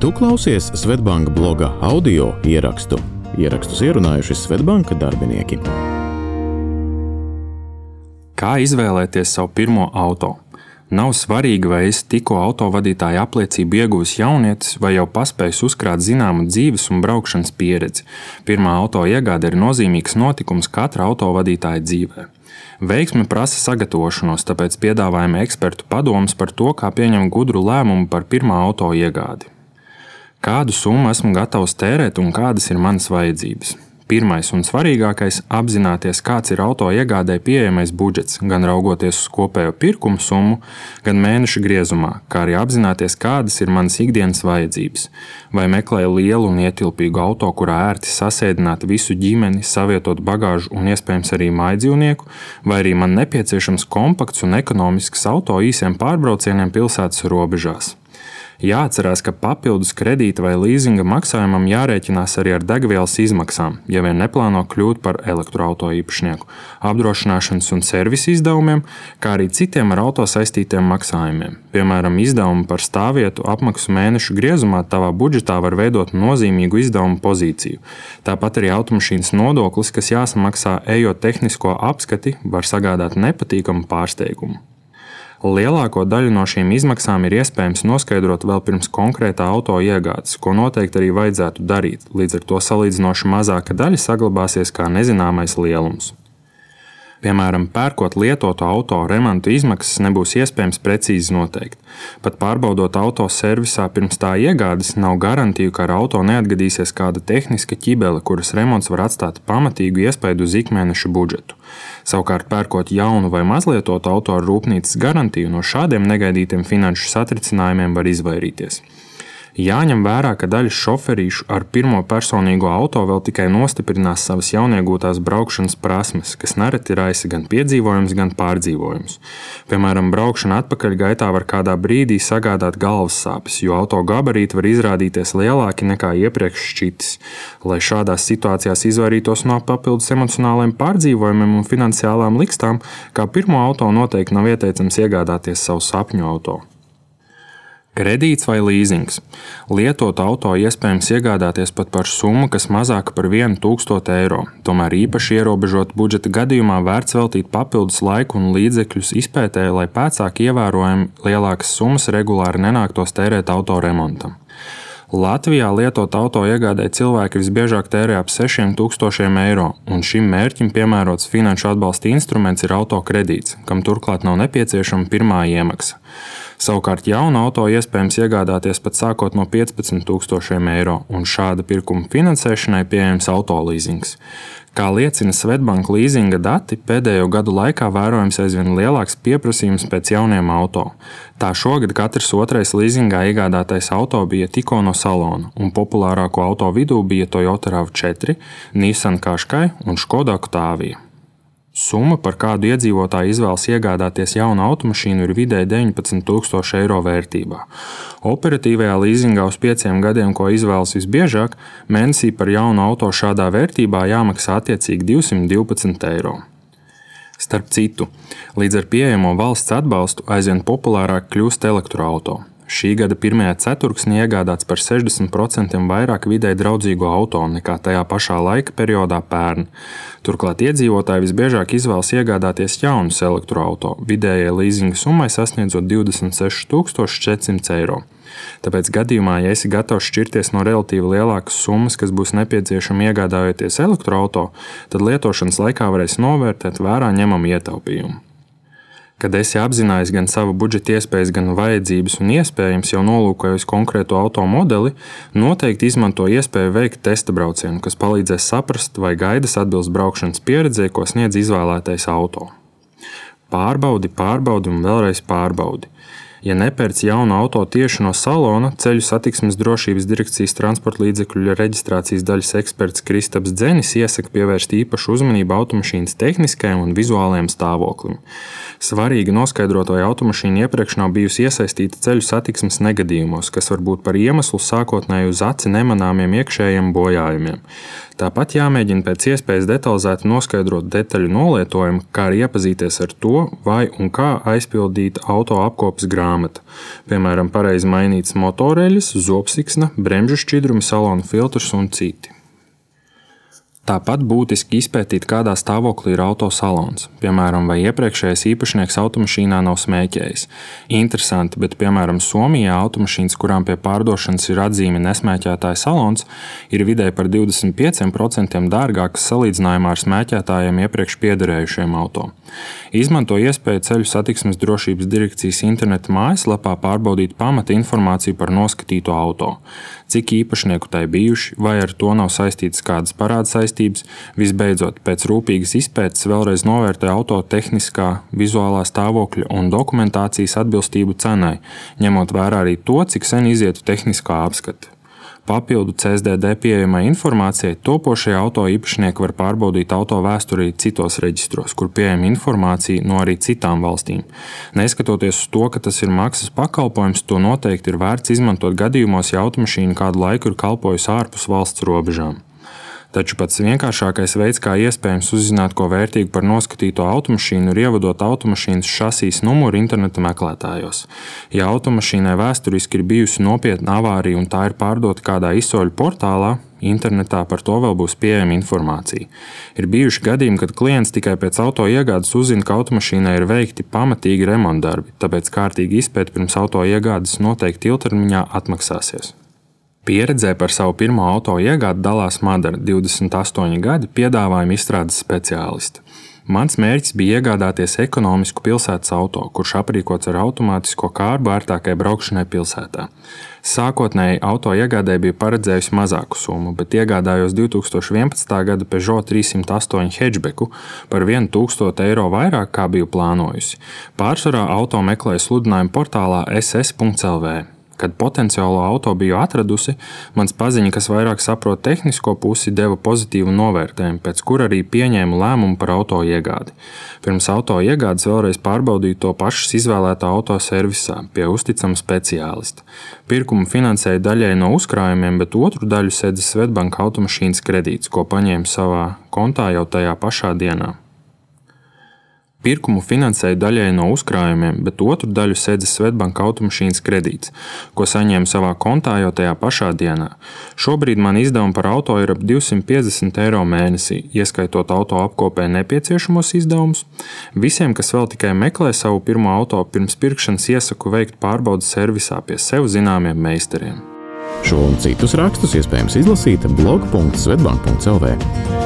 Tu klausies Svetbanka bloga audio ierakstu. Ierakstus ierunājuši Svetbanka darbinieki. Kā izvēlēties savu pirmo auto? Nav svarīgi, vai es tikko autovadītāja apliecību ieguvis jaunietis vai jau paspējis uzkrāt zināmu dzīves un braukšanas pieredzi. Pirmā auto iegāde ir nozīmīgs notikums katra autovadītāja dzīvē. Veiksme prasa sagatavošanos, tāpēc piedāvājam ekspertu padomus par to, kā pieņemt gudru lēmumu par pirmā auto iegādi. Kādu summu esmu gatavs tērēt un kādas ir manas vajadzības? Pirmais un svarīgākais - apzināties, kāds ir auto iegādē pieejamais budžets, gan raugoties uz kopējo pirkuma summu, gan mēneša griezumā, kā arī apzināties, kādas ir manas ikdienas vajadzības. Vai meklēju lielu un ietilpīgu auto, kurā ērti sasēdināt visu ģimeni, savietot bagāžu un iespējams arī mājdzīvnieku, vai arī man nepieciešams kompakts un ekonomisks auto īsiem pārbraucieniem pilsētas robežās. Jāatcerās, ka papildus kredīta vai līzinga maksājumam jārēķinās arī ar degvielas izmaksām, ja vien neplāno kļūt par elektroautorāta īpašnieku, apdrošināšanas un servisa izdevumiem, kā arī citiem ar auto saistītiem maksājumiem. Piemēram, izdevumi par stāvvietu apmaksu mēnešu griezumā tavā budžetā var veidot nozīmīgu izdevumu pozīciju. Tāpat arī automašīnas nodoklis, kas jāsamaksā ejot tehnisko apskati, var sagādāt nepatīkamu pārsteigumu. Lielāko daļu no šīm izmaksām ir iespējams noskaidrot vēl pirms konkrētā auto iegādes, ko noteikti arī vajadzētu darīt. Līdz ar to salīdzinoši mazāka daļa saglabāsies kā nezināmais lielums. Piemēram, pērkot lietotu auto, remonta izmaksas nebūs iespējams precīzi noteikt. Pat pārbaudot auto servisā pirms tā iegādes, nav garantiju, ka ar auto neatgadīsies kāda tehniska ķibele, kuras remonts var atstāt pamatīgu iespaidu uz ikmēneša budžetu. Savukārt, pērkot jaunu vai mazlietotu auto ar rūpnīcas garantiju, no šādiem negaidītiem finanšu satricinājumiem var izvairīties. Jāņem vērā, ka daļa šoferīšu ar pirmo personīgo auto vēl tikai nostiprinās savas jauniegūtās braukšanas prasmes, kas nereti raisa gan piedzīvojums, gan pārdzīvojums. Piemēram, braukšana atpakaļgaitā var kādā brīdī sagādāt galvas sāpes, jo auto gabarīti var izrādīties lielāki nekā iepriekš šķitis. Lai šādās situācijās izvairītos no papildus emocionāliem pārdzīvojumiem un finansiālām likstām, kā pirmo auto noteikti nav ieteicams iegādāties savu sapņu auto. Kredīts vai līzings. Lietotu auto iespējams iegādāties pat par summu, kas mazāka par 1000 eiro. Tomēr īpaši ierobežot budžeta gadījumā vērts veltīt papildus laiku un līdzekļus izpētē, lai pēcāk ievērojami lielākas summas regulāri nenāktos tērēt auto remontam. Latvijā lietot auto iegādē cilvēki visbiežāk tērē ap 6000 eiro, un šim mērķim piemērots finanšu atbalsta instruments ir autokredīts, kam turklāt nav nepieciešama pirmā iemaksa. Savukārt jaunu auto iespējams iegādāties pat sākot no 15,000 eiro, un šāda pirkuma finansēšanai pieejams autolīzings. Kā liecina Svetbanka līzinga dati, pēdējo gadu laikā vērojams aizvien lielāks pieprasījums pēc jauniem auto. Tā šogad katrs otrais līzingā iegādātais auto bija tikko no salona, un populārāko auto vidū bija Toyota RAV4, Nissan Qashqai un Škoda Octavia. Summa, par kādu iedzīvotāju izvēlas iegādāties jaunu automašīnu, ir vidēji 19,000 eiro vērtībā. Operatīvajā līzingā uz pieciem gadiem, ko izvēlas visbiežāk, mēnesī par jaunu auto šādā vērtībā jāmaksā attiecīgi 212 eiro. Starp citu, līdz ar pieejamo valsts atbalstu aizvien populārāk kļūst elektroautorāta. Šī gada pirmajā ceturksnī iegādāts par 60% vairāk vidē draudzīgo auto nekā tajā pašā laika periodā pērn. Turklāt iedzīvotāji visbiežāk izvēlas iegādāties jaunus elektroautorātus, vidējai līzinga summai sasniedzot 26,400 eiro. Tāpēc gadījumā, ja esi gatavs šķirties no relatīvi lielākas summas, kas būs nepieciešama iegādājoties elektroautorātu, tad lietošanas laikā varēs novērtēt vērā ņemamu ietaupījumu. Kad esi apzinājies gan savu budžeta iespējas, gan vajadzības un iespējams jau nolūkojis konkrēto automobili, noteikti izmanto iespēju veikt testa braucienu, kas palīdzēs saprast, vai gaidas atbilst braukšanas pieredzei, ko sniedz izvēlētais auto. Pārbaudi, pārbaudi un vēlreiz pārbaudi. Ja nepērc jaunu auto tieši no salona, ceļu satiksmes drošības direkcijas transporta līdzekļu reģistrācijas daļas eksperts Kristaps Dzenis iesaka pievērst īpašu uzmanību automašīnas tehniskajam un vizuālajam stāvoklim. Svarīgi noskaidrot, vai automašīna iepriekš nav bijusi iesaistīta ceļu satiksmes negadījumos, kas var būt par iemeslu sākotnēji uz aci nemanāmiem iekšējiem bojājumiem. Tāpat jāmēģina pēc iespējas detalizēti noskaidrot detaļu nolietojumu, kā arī iepazīties ar to, vai un kā aizpildīt auto apkopes grāmata. Piemēram, pareizi mainīts motoreļas, zobsiksna, bremžu šķidrumi, salona filtrs un citi. Tāpat būtiski izpētīt, kādā stāvoklī ir autosalons. Piemēram, vai iepriekšējais īpašnieks automašīnā nav smēķējis. Interesanti, bet piemēram Somijā automašīnas, kurām pie pārdošanas ir atzīme nesmēķētāja salons, ir vidēji par 25% dārgākas salīdzinājumā ar smēķētājiem iepriekš piederējušiem auto. Izmanto iespēju ceļu satiksmes drošības direkcijas interneta mājaslapā pārbaudīt pamata informāciju par noskatīto auto cik īpašnieku tai bijuši, vai ar to nav saistītas kādas parāda saistības. Visbeidzot, pēc rūpīgas izpētes vēlreiz novērtē auto tehniskā, vizuālā stāvokļa un dokumentācijas atbilstību cenai, ņemot vērā arī to, cik sen izietu tehniskā apskate. Papildu CSDD pieejamai informācijai topošie auto īpašnieki var pārbaudīt auto vēsturi citos reģistros, kur pieejama informācija no arī citām valstīm. Neskatoties uz to, ka tas ir maksas pakalpojums, to noteikti ir vērts izmantot gadījumos, ja automašīna kādu laiku ir kalpojusi ārpus valsts robežām. Taču pats vienkāršākais veids, kā iespējams uzzināt ko vērtīgu par noskatīto automašīnu, ir ievadot automašīnas šasīs numuru interneta meklētājos. Ja automašīnai vēsturiski ir bijusi nopietna avārija un tā ir pārdota kādā izsoļu portālā, Internetā par to vēl būs pieejama informācija. Ir bijuši gadījumi, kad klients tikai pēc auto iegādes uzzina, ka automašīnai ir veikti pamatīgi remontdarbi, tāpēc kārtīgi izpēta pirms auto iegādes noteikti ilgtermiņā atmaksāsies. Pieredzē par savu pirmo auto iegādi dalās Madara, 28 gadi piedāvājuma izstrādes speciāliste. Mans mērķis bija iegādāties ekonomisku pilsētas auto, kurš aprīkots ar automātisko kārbu ērtākai braukšanai pilsētā. Sākotnēji auto iegādē bija paredzējusi mazāku summu, bet iegādājos 2011. gada Peugeot 308 hatchbacku par 1000 eiro vairāk, kā biju plānojusi. Pārsvarā auto meklēju sludinājumu portālā ss.lv. Kad potenciālo auto biju atradusi, mans paziņa, kas vairāk saprot tehnisko pusi, deva pozitīvu novērtējumu, pēc kura arī pieņēmu lēmumu par auto iegādi. Pirms auto iegādes vēlreiz pārbaudīju to pašas izvēlētā auto servisā pie uzticama speciālista. Pirkumu finansēja daļai no uzkrājumiem, bet otru daļu sēdza Svetbanka automašīnas kredīts, ko paņēma savā kontā jau tajā pašā dienā. Pirkumu finansēja daļai no uzkrājumiem, bet otru daļu sēdza Svetbanka automašīnas kredīts, ko saņēma savā kontā jau tajā pašā dienā. Šobrīd man izdevumi par auto ir ap 250 eiro mēnesī, ieskaitot auto apkopē nepieciešamos izdevumus. Visiem, kas vēl tikai meklē savu pirmo auto, pirms pirkšanas iesaku veikt pārbaudas servisā pie sev zināmiem meistariem. Šo un citus rakstus iespējams izlasīt blog.svetbank.cl.